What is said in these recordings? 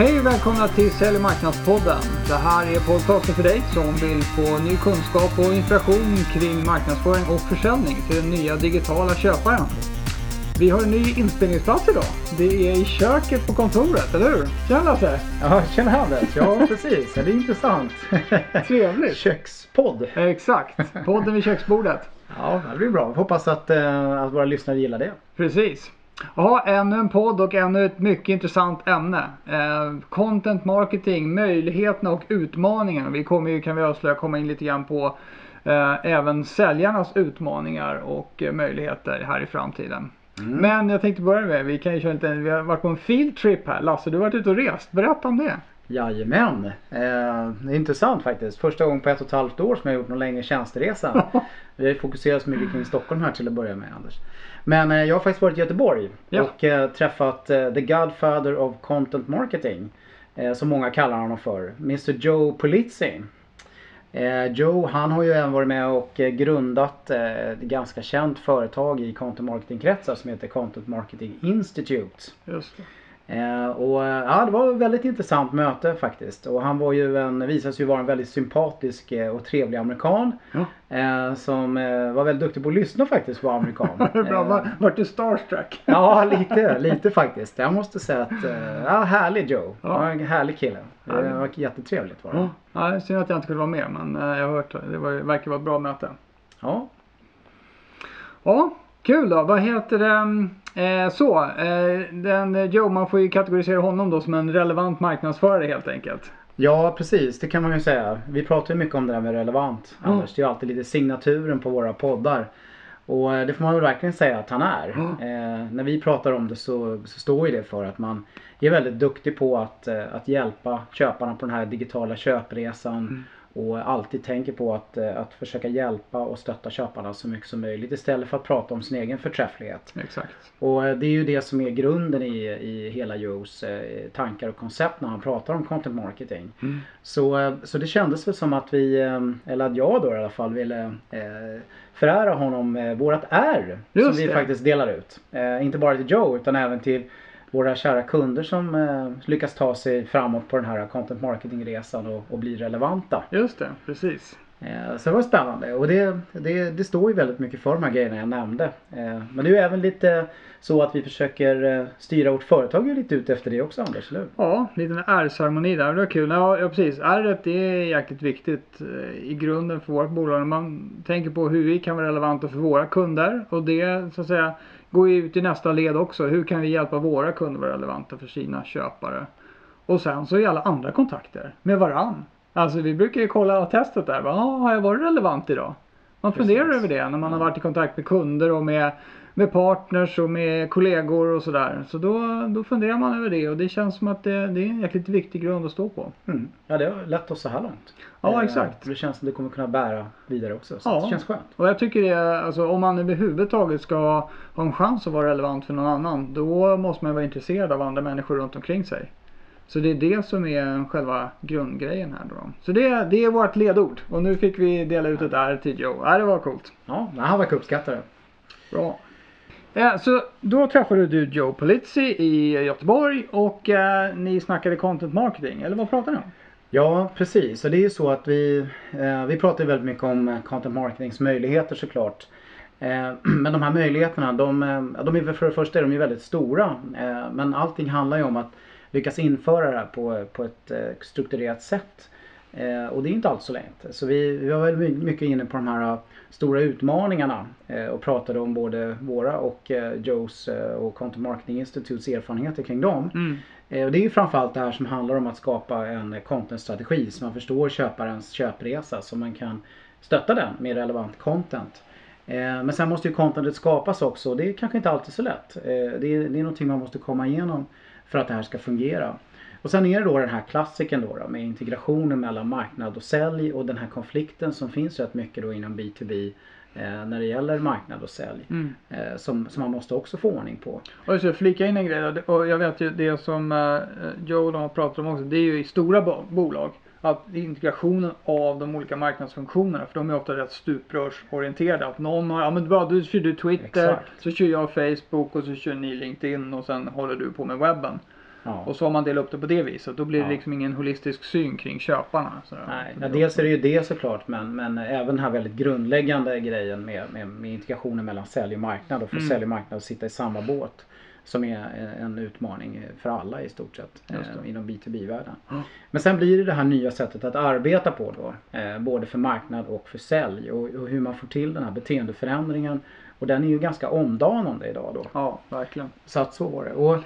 Hej och välkomna till Sälj och marknadspodden. Det här är podcasten för dig som vill få ny kunskap och inspiration kring marknadsföring och försäljning till den nya digitala köparen. Vi har en ny inspelningsplats idag. Det är i köket på kontoret, eller hur? Tjena Lasse! Ja, tjena Anders. Ja, precis. Det är intressant. Trevligt! Kökspodd. Exakt, podden vid köksbordet. Ja, det blir bra. Vi hoppas att, eh, att våra lyssnare gillar det. Precis. Ja, ännu en podd och ännu ett mycket intressant ämne. Eh, content marketing, möjligheterna och utmaningarna. Vi kommer ju, kan vi avslöja, komma in lite grann på eh, även säljarnas utmaningar och eh, möjligheter här i framtiden. Men jag tänkte börja med, vi kan ju köra lite, vi har varit på en field trip här. Lasse, du har varit ute och rest. Berätta om det. Jajamän. Eh, det är intressant faktiskt. Första gången på ett och ett halvt år som jag har gjort någon längre tjänsteresa. Vi har fokuserat så mycket kring Stockholm här till att börja med Anders. Men eh, jag har faktiskt varit i Göteborg Ja. och eh, träffat eh, the Godfather of Content Marketing. Som många kallar honom för. Mr Joe Polizzi. Joe han har ju även varit med och grundat ett ganska känt företag i content marketing kretsar som heter Content Marketing Institute. Just det. Eh, och eh, ja, det var ett väldigt intressant möte faktiskt. Och han var ju en, visade sig ju vara en väldigt sympatisk eh, och trevlig amerikan. Eh, som var väldigt duktig på att lyssna faktiskt på amerikan. Bra, var, vart du starstruck? Ja, lite, lite faktiskt. Jag måste säga att, ja, härlig Joe. Ja. En härlig kille. Det var jättetrevligt var det. Ja, ja, synd att jag inte kunde vara med men jag har hört. Det var, det verkar vara ett bra möte. Ja. Ja, kul då. Vad heter det? Eh, så, eh, den Joe, man får ju kategorisera honom då som en relevant marknadsförare helt enkelt. Ja precis, det kan man ju säga. Vi pratar ju mycket om det där med relevant. Ja. Anders, det är ju alltid lite signaturen på våra poddar. Och eh, det får man väl verkligen säga att han är. Ja. Eh, när vi pratar om det så, så står ju det för att man är väldigt duktig på att, eh, att hjälpa köparna på den här digitala köpresan. Mm. Och alltid tänker på att, eh, att försöka hjälpa och stötta köparna så mycket som möjligt istället för att prata om sin egen förträfflighet. Exakt. Och eh, det är ju det som är grunden i, i hela Joes eh, tankar och koncept när han pratar om content marketing. Mm. Så, så det kändes väl som att vi, eller att jag då i alla fall ville förära honom vårat R. Just som vi det. faktiskt delar ut. Inte bara till Joe utan även till våra kära kunder som eh, lyckas ta sig framåt på den här content marketing resan och, och bli relevanta. Just det, precis. Eh, Så det var spännande och det, det, det står ju väldigt mycket för de här grejerna jag nämnde. Eh, Men det är ju även lite så att vi försöker eh, styra vårt företag lite ut efter det också Anders, eller hur? Ja, en liten R-ceremoni där. Det var kul. Ja, ja precis. R det är jäkligt viktigt eh, i grunden för vårt bolag. Man tänker på hur vi kan vara relevanta för våra kunder. Och det så att säga går ju ut i nästa led också. Hur kan vi hjälpa våra kunder vara relevanta för sina köpare? Och sen så är alla andra kontakter med varann. Alltså vi brukar ju kolla testet där. Ah, har jag varit relevant idag? Man funderar Precis. över det när man har varit i kontakt med kunder och med, med partners och med kollegor och sådär. Så då, då funderar man över det och det känns som att det, det är en jäkligt viktig grund att stå på. Mm. Ja det har lett oss så här långt. Ja, Eh, exakt. Det känns som det kommer kunna bära vidare också. Så Ja. det känns skönt. Och jag tycker det, alltså om man överhuvudtaget ska ha en chans att vara relevant för någon annan, då måste man vara intresserad av andra människor runt omkring sig. Så det är det som är själva grundgrejen här då. Så det, det är vårt ledord. Och nu fick vi dela ut ett R till Joe. Ja, det var coolt. Ja, han verkar uppskatta det. Bra. Eh, så då träffade du Joe Polizzi i Göteborg och eh, ni snackade content marketing, eller vad pratade ni om? Ja, precis. Och det är ju så att vi, eh, vi pratar ju väldigt mycket om eh, content marketings möjligheter såklart. Eh, men de här möjligheterna, de, eh, de är för det första är de ju väldigt stora. Eh, men allting handlar ju om att lyckas införa det här på, på ett eh, strukturerat sätt. Eh, och det är inte alls så lätt. Så vi, vi var väldigt mycket inne på de här eh, stora utmaningarna eh, och pratade om både våra och eh, Joes eh, och Content Marketing Institutes erfarenheter kring dem. Mm. Eh, Och det är ju framförallt det här som handlar om att skapa en content-strategi så man förstår köparens köpresa så man kan stötta den med relevant content. Men sen måste ju contentet skapas också och det är kanske inte alltid så lätt. Det är, det är någonting man måste komma igenom för att det här ska fungera. Och sen är det då den här klassiken då, då med integrationen mellan marknad och sälj och den här konflikten som finns rätt mycket då inom B2B eh, när det gäller marknad och sälj. Mm. Eh, som, som man måste också få ordning på. Och jag ska flika in en grej och jag vet ju det som eh, Joe har pratat om också. Det är ju i stora bo- bolag. Att integrationen av de olika marknadsfunktionerna. För de är ofta rätt stuprörsorienterade. Att någon har, ja men bra du kör du Twitter. Exakt. Så kör jag Facebook och så kör ni LinkedIn och sen håller du på med webben. Ja. Och så har man delat upp det på det viset. Då blir det Ja. liksom ingen holistisk syn kring köparna. sådär. Nej, ja, dels är det ju det såklart men, men även den här väldigt grundläggande grejen med, med, med integrationen mellan sälj och marknad och få Mm. sälj och marknad att sitta i samma båt. Som är en utmaning för alla i stort sett eh, inom B2B-världen. Ja. Men sen blir det det här nya sättet att arbeta på då. Eh, både för marknad och för sälj och, och hur man får till den här beteendeförändringen. Och den är ju ganska omdanande idag då. Ja, verkligen. Så att så var det. Och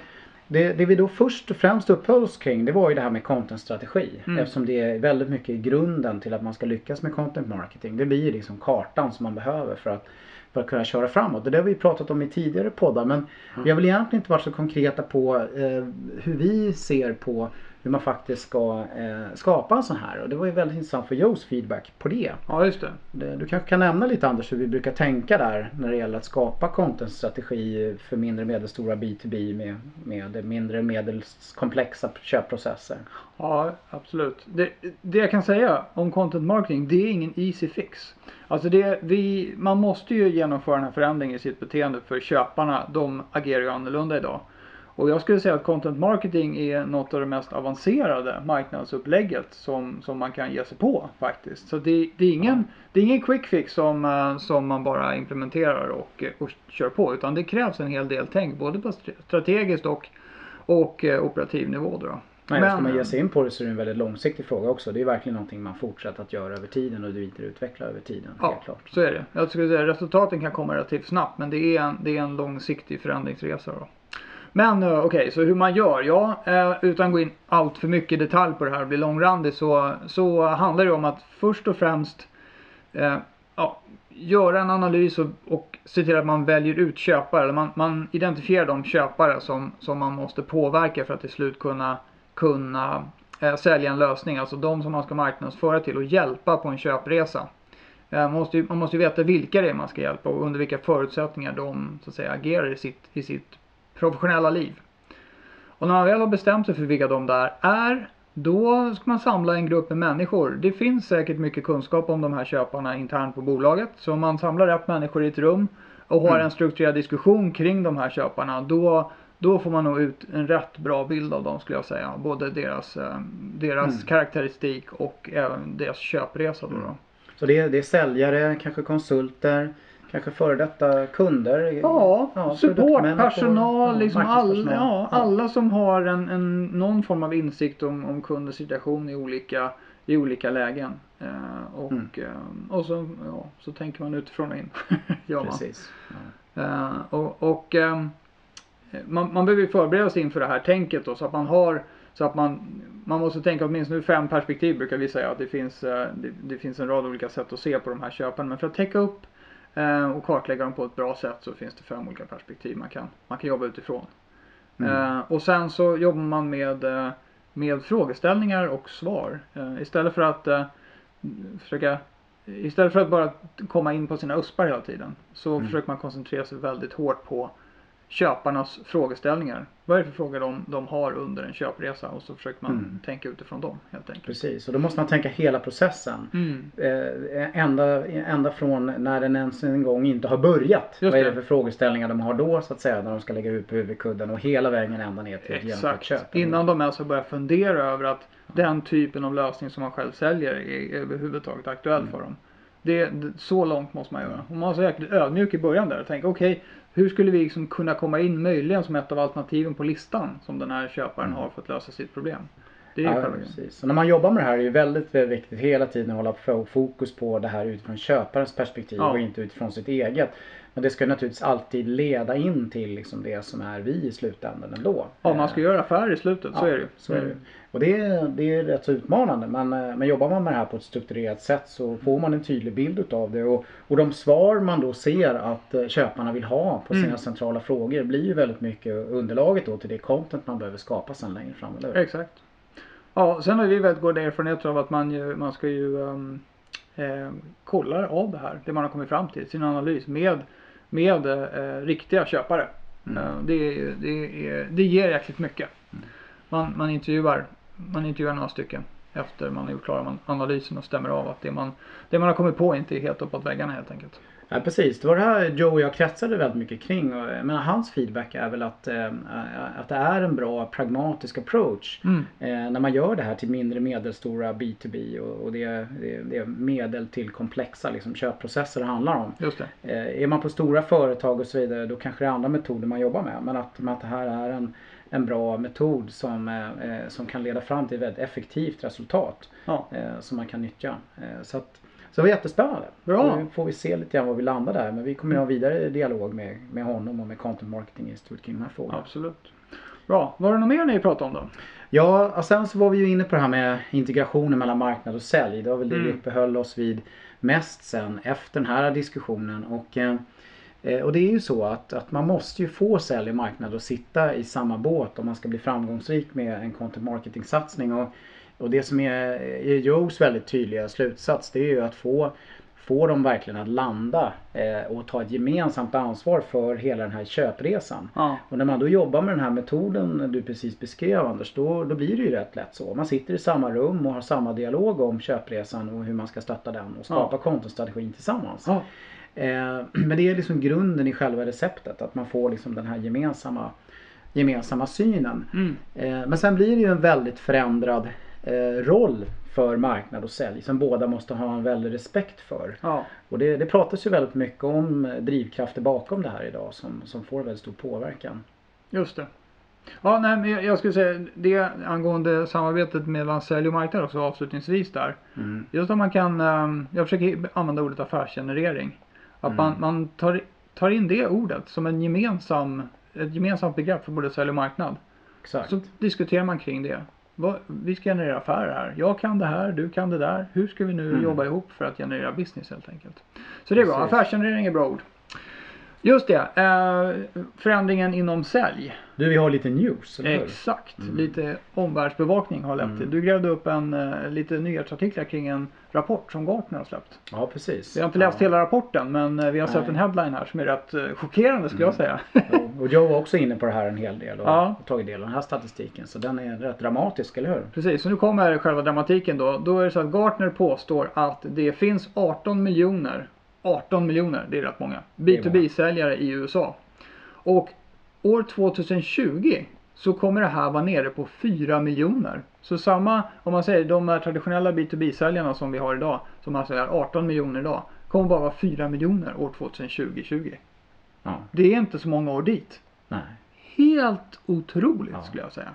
det, det vi då först och främst uppehöll oss kring det var ju det här med contentstrategi. Mm. Eftersom det är väldigt mycket grunden till att man ska lyckas med content marketing. Det blir ju liksom kartan som man behöver för att, för att kunna köra framåt. Det där har vi pratat om i tidigare poddar men vi har väl egentligen inte varit så konkreta på eh, hur vi ser på hur man faktiskt ska eh, skapa en sån här. Och det var ju väldigt intressant för Joes feedback på det. Ja, just det. Det- Du kanske kan nämna lite Anders hur vi brukar tänka där när det gäller att skapa contentstrategi för mindre och medelstora B2B med, med mindre medelskomplexa köpprocesser. Ja, absolut. Det, det jag kan säga om content marketing, det är ingen easy fix. Alltså det, vi, man måste ju genomföra den här förändringen i sitt beteende för köparna, de agerar ju annorlunda idag. Och jag skulle säga att content marketing är något av det mest avancerade marknadsupplägget som, som man kan ge sig på faktiskt. Så det, det, är, ingen, det är ingen quick fix som, eh, som man bara implementerar och, eh, och kör på utan det krävs en hel del tänk både på stra- strategiskt och, och eh, operativ nivå. Då. Nej, Men- ska man ge sig in på det så är det en väldigt långsiktig fråga också. Det är verkligen någonting man fortsätter att göra över tiden och vidareutveckla över tiden. Ja, klart. så är det. Jag skulle säga resultaten kan komma relativt snabbt men det är en, det är en långsiktig förändringsresa. Då. Men okej, okej, så hur man gör? Ja, eh, utan att gå in allt för mycket i detalj på det här och bli långrandig så, så handlar det om att först och främst eh, ja, göra en analys och, och se till att man väljer ut köpare. Eller man, man identifierar de köpare som, som man måste påverka för att till slut kunna, kunna eh, sälja en lösning. Alltså de som man ska marknadsföra till och hjälpa på en köpresa. Eh, man måste, ju, man måste ju veta vilka det är man ska hjälpa och under vilka förutsättningar de så att säga, agerar i sitt, i sitt professionella liv. Och när man väl har bestämt sig för vilka de där är, då ska man samla en grupp med människor. Det finns säkert mycket kunskap om de här köparna internt på bolaget. Så om man samlar rätt människor i ett rum och har Mm. en strukturerad diskussion kring de här köparna, då, då får man nog ut en rätt bra bild av dem skulle jag säga. Både deras, eh, deras Mm. karaktäristik och även deras köpresa. Då då. Mm. Så det är, det är säljare, kanske konsulter, kanske före detta kunder. Ja, ja, liksom all, ja, alla som har en, en, någon form av insikt om, om kundens situation i olika, i olika lägen. Eh, och, Mm. eh, och så, ja, så tänker man utifrån och in. Man. Precis. Ja. Eh, och och ehm, man, man behöver förbereda sig inför det här tänket då så att man har så att man, man måste tänka åtminstone fem perspektiv brukar vi säga. Att det, finns, eh, det, det finns en rad olika sätt att se på de här köpen. Men för att täcka upp och kartlägga dem på ett bra sätt så finns det fem olika perspektiv man kan, man kan jobba utifrån. Mm. Eh, och sen så jobbar man med, eh, med frågeställningar och svar. Eh, istället för att eh, försöka Istället för att bara komma in på sina uspar hela tiden så Mm. försöker man koncentrera sig väldigt hårt på köparnas frågeställningar. Vad är det för frågor de, de har under en köpresa och så försöker man Mm. tänka utifrån dem helt enkelt. Precis, och då måste man tänka hela processen. Mm. Eh, ända, ända från när den ens en gång inte har börjat. Just Vad är det. för frågeställningar de har då så att säga när de ska lägga ut på huvudkudden och hela vägen ända ner till ett genomfört köp. Innan de ens har börjat fundera över att den typen av lösning som man själv säljer är överhuvudtaget aktuell Mm. för dem. Det, så långt måste man göra. Och man måste vara jäkligt ödmjuk i början där och tänka okej, hur skulle vi liksom kunna komma in möjligen som ett av alternativen på listan som den här köparen Mm. har för att lösa sitt problem. Det är Ja, precis. Så när man jobbar med det här är det väldigt, viktigt hela tiden att hålla fo- fokus på det här utifrån köparens perspektiv Ja. och inte utifrån sitt eget. Men det ska naturligtvis alltid leda in till liksom det som är vi i slutändan ändå. Ja, man ska göra affärer i slutet, så Ja, är det ju. Så är det. Och det är, det är rätt så utmanande men, eh, men jobbar man med det här på ett strukturerat sätt så får man en tydlig bild utav det och, och de svar man då ser att eh, köparna vill ha på sina Mm. centrala frågor blir ju väldigt mycket underlaget då till det content man behöver skapa sen längre fram. Eller hur? Exakt. Ja, sen har vi väldigt goda erfarenheter av att man, ju, man ska ju um, eh, kolla av det här, det man har kommit fram till, sin analys med, med eh, riktiga köpare. Mm. Eh, det, det, är, det ger jäkligt mycket. Mm. Man, man, intervjuar, man intervjuar några stycken efter man har gjort klara analysen och stämmer av att det man, det man har kommit på inte är helt uppåt väggarna helt enkelt. Ja, precis, det var det här Joe och jag kretsade väldigt mycket kring. Och, menar, hans feedback är väl att, eh, att det är en bra pragmatisk approach Mm. eh, när man gör det här till mindre medelstora B2B och, och det, det, det är medel till komplexa liksom, köpprocesser det handlar om. Just. Eh, är man på stora företag och så vidare då kanske det är andra metoder man jobbar med. Men att, men att det här är en, en bra metod som, eh, eh, som kan leda fram till ett väldigt effektivt resultat Ja. eh, som man kan nyttja. Eh, så, att, så det var jättespännande. Bra. Nu får vi se lite grann var vi landar där. Men vi kommer att ha vidare dialog med, med honom och med Content Marketing Institute kring de här frågorna. Absolut. Bra. Var det något mer ni pratade om då? Ja, och sen så var vi ju inne på det här med integrationen mellan marknad och sälj. Det var väl det vi Mm. uppehöll oss vid mest sen efter den här diskussionen. Och, eh, och det är ju så att, att man måste ju få sälj och marknad att sitta i samma båt om man ska bli framgångsrik med en content marketing satsning. Och, och det som är, Joes väldigt tydliga slutsats det är ju att få få dem verkligen att landa eh, och ta ett gemensamt ansvar för hela den här köpresan. Ja. Och när man då jobbar med den här metoden du precis beskrev Anders, då, då blir det ju rätt lätt så. Man sitter i samma rum och har samma dialog om köpresan och hur man ska stötta den och skapa kontostrategin tillsammans. Ja. Eh, men det är liksom grunden i själva receptet, att man får liksom den här gemensamma, gemensamma synen. Mm. Eh, men sen blir det ju en väldigt förändrad roll för marknad och sälj som båda måste ha en väldig respekt för. Ja. Och det, det pratas ju väldigt mycket om drivkrafter bakom det här idag som, som får väldigt stor påverkan. Just det. Ja, nej, men jag, jag skulle säga det angående samarbetet mellan sälj och marknad också avslutningsvis där. Mm. Just att man kan, ehm, jag försöker använda ordet affärsgenerering. Att Mm. man, man tar, tar in det ordet som en gemensam, ett gemensamt begrepp för både sälj och marknad. Exakt. Så diskuterar man kring det. Vad, vi ska generera affärer här. Jag kan det här, du kan det där. Hur ska vi nu Mm. jobba ihop för att generera business helt enkelt. Så det är bra. Affärsgenerering är bra ord. Just det. Eh, förändringen inom sälj. Du, vi har lite news, eller hur? Exakt. Mm. Lite omvärldsbevakning har lett till. Mm. Du grävde upp en, eh, lite nyhetsartiklar kring en rapport som Gartner har släppt. Ja, precis. Vi har inte läst ja. hela rapporten men eh, vi har sett Nej. en headline här som är rätt eh, chockerande skulle jag säga. Ja, och Joe var också inne på det här en hel del och Ja. tagit del av den här statistiken. Så den är rätt dramatisk, eller hur? Precis, så nu kommer själva dramatiken då. Då är det så att Gartner påstår att det finns 18 miljoner, 18 miljoner, det är rätt många, Det är många. B2B-säljare i USA. Och år 2020 så kommer det här vara nere på 4 miljoner. Så samma, om man säger de här traditionella B2B-säljarna som vi har idag, som alltså är 18 miljoner idag, kommer bara vara 4 miljoner år 2020. Ja. Det är inte så många år dit. Nej. Helt otroligt Ja. skulle jag säga.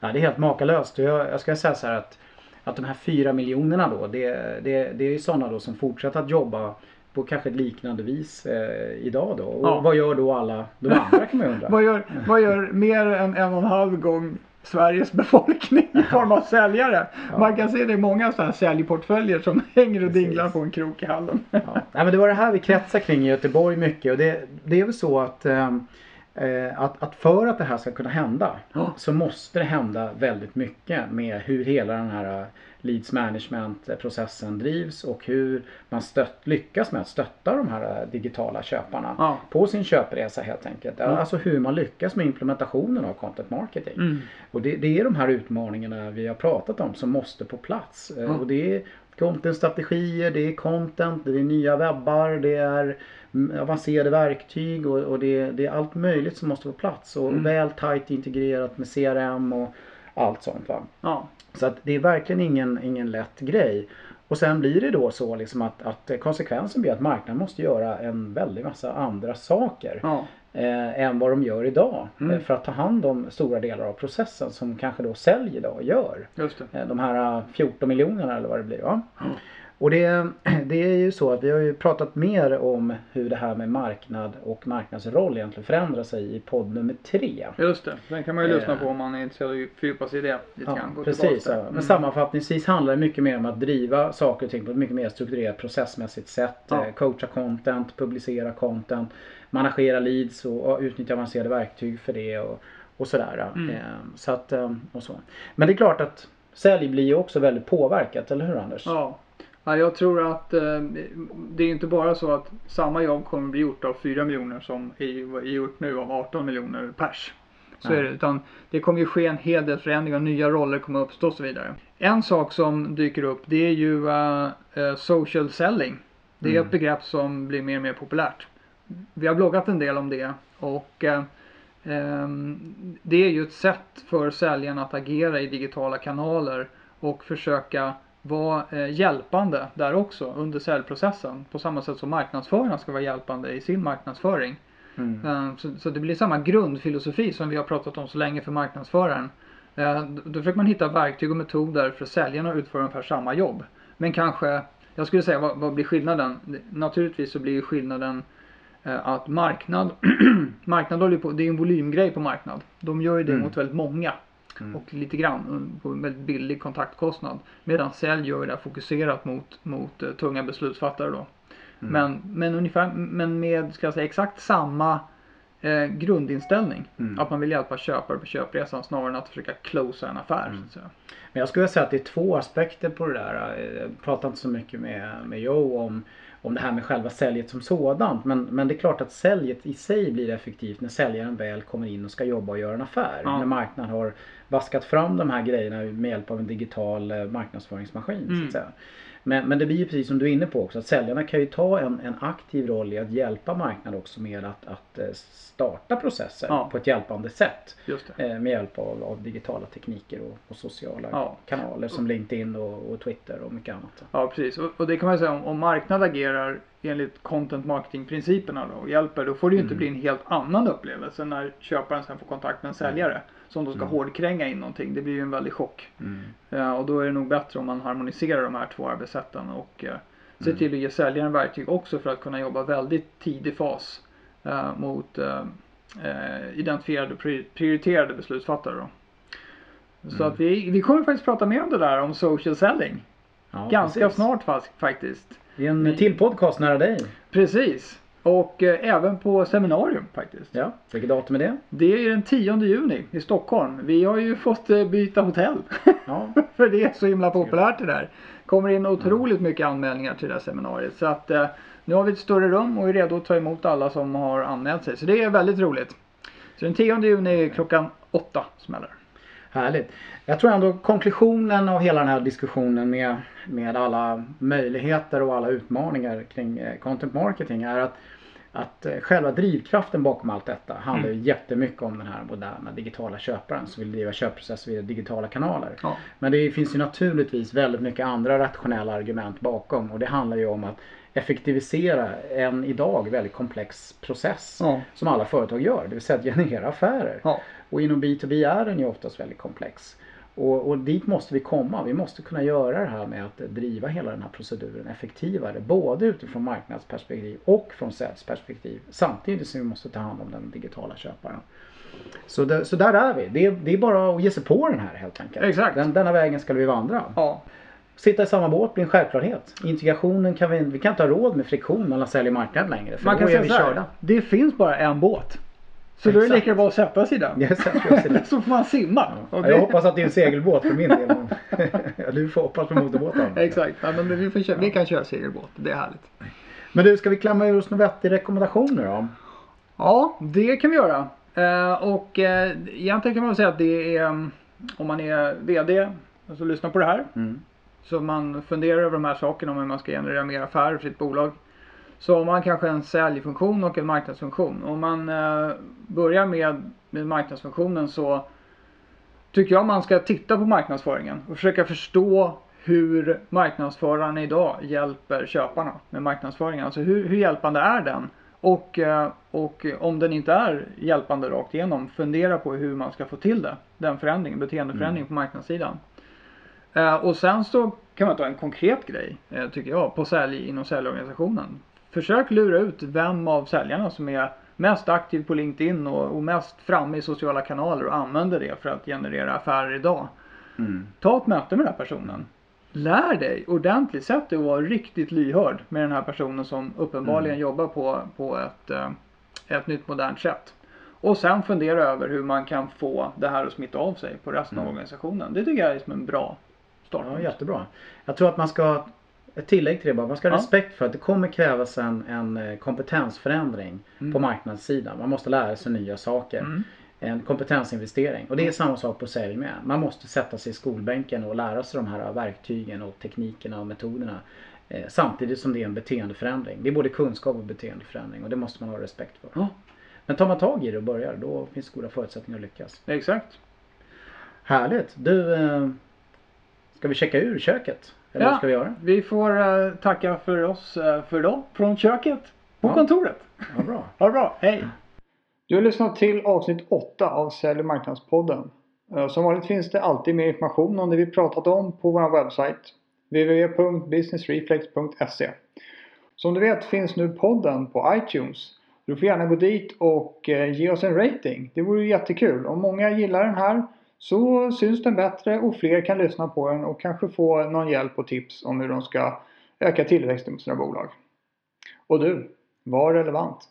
Ja, det är helt makalöst. Jag, jag ska säga så här att, att de här fyra miljonerna då, det, det, det är ju sådana då som fortsätter att jobba på kanske ett liknande vis eh, idag då. Och Ja. vad gör då alla de andra kan man undra. Vad gör, vad gör mer än en och en halv gång Sveriges befolkning i form av säljare? Ja. Man kan se det i många sådana här säljportföljer som hänger och Precis. dinglar på en krok i hallen. Ja. Nej, men det var det här vi kretsar kring i Göteborg mycket och det, det är väl så att, ehm, eh, att, att för att det här ska kunna hända Ja. så måste det hända väldigt mycket med hur hela den här eh, leads management processen drivs och hur man stött, lyckas med att stötta de här eh, digitala köparna Ja. på sin köpresa helt enkelt. Ja. Alltså hur man lyckas med implementationen av content marketing. Mm. Och det, det är de här utmaningarna vi har pratat om som måste på plats. Ja. Och det är content-strategier, det är content, det är nya webbar, det är mm, avancerade verktyg och, och det, det är allt möjligt som måste på plats. Och Mm. väl tajt integrerat med CRM och allt sånt. Va? Ja. Så att det är verkligen ingen, ingen lätt grej. Och sen blir det då så liksom att, att konsekvensen blir att marknaden måste göra en väldig massa andra saker Ja. eh, än vad de gör idag. Mm. Eh, för att ta hand om stora delar av processen som kanske då sälj idag gör. Just. Eh, de här eh, 14 miljonerna eller vad det blir. Va? Mm. Och det, det är ju så att vi har ju pratat mer om hur det här med marknad och marknadsroll egentligen förändrar sig i podd nummer tre. Just det. Den kan man ju lyssna Eh. på om man är intresserad av att fördjupa sig i det lite Ja, grann. Precis. Ja. där. Men Mm. sammanfattningsvis handlar det mycket mer om att driva saker och ting på ett mycket mer strukturerat processmässigt sätt. Ja. Eh, Coacha content, publicera content, managera leads och, och utnyttja avancerade verktyg för det och, och sådär. Mm. Eh, så att, eh, och så. Men det är klart att sälj blir ju också väldigt påverkat, eller hur Anders? Ja. Ja, jag tror att eh, det är inte bara så att samma jobb kommer bli gjort av 4 miljoner som är gjort nu av 18 miljoner pers. Så Nej. är det. Utan det kommer ju ske en hel del förändringar, nya roller kommer uppstå och så vidare. En sak som dyker upp det är ju eh, social selling. Det är Mm. ett begrepp som blir mer och mer populärt. Vi har bloggat en del om det och eh, ehm, det är ju ett sätt för säljaren att agera i digitala kanaler och försöka vara eh, hjälpande där också under säljprocessen. På samma sätt som marknadsföraren ska vara hjälpande i sin marknadsföring. Mm. Eh, Så, så det blir samma grundfilosofi som vi har pratat om så länge för marknadsföraren. Eh, Då försöker man hitta verktyg och metoder för säljarna att utföra ungefär samma jobb. Men kanske, jag skulle säga vad, vad blir skillnaden? Naturligtvis så blir skillnaden att marknad, marknad håller på, det är en volymgrej på marknad. De gör ju det Mm. mot väldigt många. Mm. Och lite grann eh, på en väldigt billig kontaktkostnad. Medan sälj gör det fokuserat mot, mot eh, tunga beslutsfattare då. Mm. Men, men ungefär, men med ska jag säga, exakt samma eh, grundinställning. Mm. Att man vill hjälpa köpare på köpresan snarare än att försöka closa en affär. Mm. Men jag skulle säga att det är två aspekter på det där. Jag pratar inte så mycket med, med Joe om, om det här med själva säljet som sådant. Men, men det är klart att säljet i sig blir effektivt när säljaren väl kommer in och ska jobba och göra en affär. Ja. När marknaden har vaskat fram de här grejerna med hjälp av en digital eh, marknadsföringsmaskin. Så Mm. att säga. Men, men det blir ju precis som du är inne på också att säljarna kan ju ta en, en aktiv roll i att hjälpa marknaden också med att, att eh, starta processer Ja. på ett hjälpande sätt. Eh, med hjälp av, av digitala tekniker och, och sociala Ja. kanaler som LinkedIn och, och Twitter och mycket annat. Ja precis. Och, och det kan man säga om, om marknad agerar enligt content marketing principerna då och hjälper. Då får det ju inte Mm. bli en helt annan upplevelse när köparen sen får kontakt med en säljare. Som då ska Mm. hårdkränga in någonting. Det blir ju en väldig chock. Mm. Ja, och då är det nog bättre om man harmoniserar de här två arbetssätten och eh, ser Mm. till att ge säljaren verktyg också för att kunna jobba väldigt tidig fas eh, mot eh, eh, identifierade och pri- prioriterade beslutsfattare. Då. Så Mm. att vi, vi kommer faktiskt prata mer om det där om social selling. Ja, Ganska precis. snart fast, faktiskt. Det är en till podcast nära dig. Precis. Och eh, även på seminarium faktiskt. Ja, vilket datum är det? Det är den 10 juni i Stockholm. Vi har ju fått eh, byta hotell. Ja, För det är så himla populärt det där. kommer in otroligt mycket anmälningar till det här seminariet. Så att eh, nu har vi ett större rum och är redo att ta emot alla som har anmält sig. Så det är väldigt roligt. Så den 10 juni klockan 8 smäller Härligt. Jag tror ändå konklusionen av hela den här diskussionen med, med alla möjligheter och alla utmaningar kring content marketing är att, att eh, själva drivkraften bakom allt detta handlar ju jättemycket om den här moderna digitala köparen som vill driva köpprocesser via digitala kanaler. Ja. Men det finns ju naturligtvis väldigt mycket andra rationella argument bakom och det handlar ju om att effektivisera en idag väldigt komplex process Ja. som alla företag gör, det vill säga att generera affärer. Ja. Och inom B2B är den ju oftast väldigt komplex. Och, och dit måste vi komma. Vi måste kunna göra det här med att driva hela den här proceduren effektivare. Både utifrån marknadsperspektiv och från säljsperspektiv. Samtidigt som vi måste ta hand om den digitala köparen. Så, det, så där är vi. Det är, det är bara att ge sig på den här helt enkelt. Exakt. Den, denna vägen ska vi vandra. ja. Sitta i samma båt blir en självklarhet. Integrationen kan vi, vi kan inte ha råd med friktion mellan sälj och marknad längre. För Man kan säga så här. Det finns bara en båt. Så då är det Exakt. lika bra att sätta sig i den. Jag sätter. Så får man simma. Ja, det- jag hoppas att det är en segelbåt för min del. Du får hoppas på motorbåten. Exakt. Ja, men vi, köra, vi kan köra segelbåt. Det är härligt. Men du, ska vi klämma ur oss några vettiga rekommendationer då? Ja, det kan vi göra. Eh, och eh, egentligen kan man säga att det är mm, om man är VD och så lyssnar på det här. Mm. Så man funderar över de här sakerna om hur man ska generera mer affärer för sitt bolag. Så har man kanske en säljfunktion och en marknadsfunktion. Om man eh, börjar med, med marknadsfunktionen så tycker jag man ska titta på marknadsföringen och försöka förstå hur marknadsförarna idag hjälper köparna med marknadsföringen. Alltså hur, hur hjälpande är den? Och, eh, och om den inte är hjälpande rakt igenom, fundera på hur man ska få till det. Den förändringen, beteendeförändringen på marknadssidan. Eh, och sen så kan man ta en konkret grej, eh, tycker jag, på sälj inom säljorganisationen. Försök lura ut vem av säljarna som är mest aktiv på LinkedIn och, och mest framme i sociala kanaler och använder det för att generera affärer idag. Mm. Ta ett möte med den här personen. Lär dig ordentligt, sätt dig och var riktigt lyhörd med den här personen som uppenbarligen jobbar på, på ett, eh, ett nytt modernt sätt. Och sen fundera över hur man kan få det här att smitta av sig på resten av Mm. organisationen. Det tycker jag är som en bra start. Ja, jättebra. Jag tror att man ska, ett tillägg till det bara, man ska ha Ja. respekt för att det kommer krävas en, en eh, kompetensförändring Mm. på marknadssidan. Man måste lära sig nya saker. Mm. En kompetensinvestering. Och det är samma sak på sälj med. Man måste sätta sig i skolbänken och lära sig de här verktygen och teknikerna och metoderna. Eh, samtidigt som det är en beteendeförändring. Det är både kunskap och beteendeförändring och det måste man ha respekt för. Ja. Men tar man tag i det och börjar då finns det goda förutsättningar att lyckas. Exakt. Härligt! Du, eh, ska vi checka ur köket? Eller Ja. vad ska vi göra? Vi får eh, tacka för oss eh, för idag från köket på Ja. kontoret. Ja, bra. Ha det bra, hej! Du har lyssnat till avsnitt 8 av Sälj och marknadspodden. Eh, Som vanligt finns det alltid mer information om det vi pratat om på vår webbsajt www.businessreflex.se Som du vet finns nu podden på iTunes. Du får gärna gå dit och ge oss en rating. Det vore jättekul. Om många gillar den här så syns den bättre och fler kan lyssna på den och kanske få någon hjälp och tips om hur de ska öka tillväxten på sina bolag. Och du, var relevant!